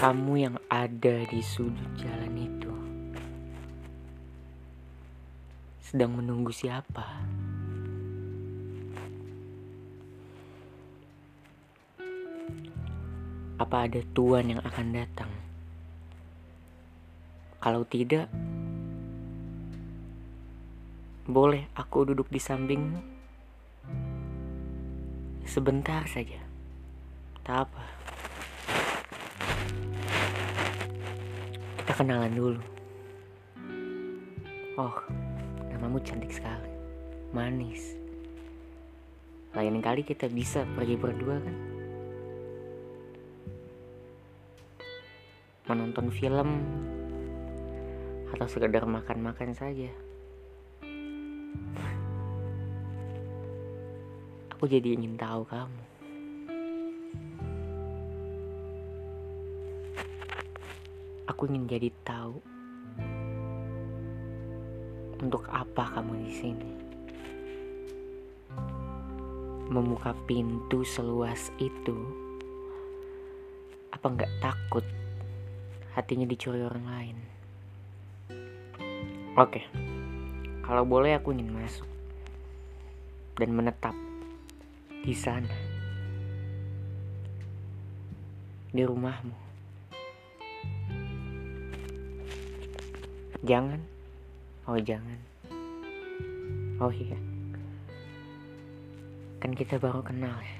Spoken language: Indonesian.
Kamu yang ada di sudut jalan itu sedang menunggu siapa? Apa ada tuan yang akan datang? Kalau tidak, boleh aku duduk di sampingmu? Sebentar saja. Tak apa. Kita kenalan dulu. Oh, namamu cantik sekali. Manis. Lain kali kita bisa pergi berdua kan? Menonton film atau sekedar makan-makan saja. Aku jadi ingin tahu kamu. Aku ingin jadi tahu untuk apa kamu di sini. Membuka pintu seluas itu, apa nggak takut hatinya dicuri orang lain? Oke, kalau boleh aku ingin masuk dan menetap di sana, di rumahmu. Jangan, oh jangan, oh iya, kan kita baru kenal ya.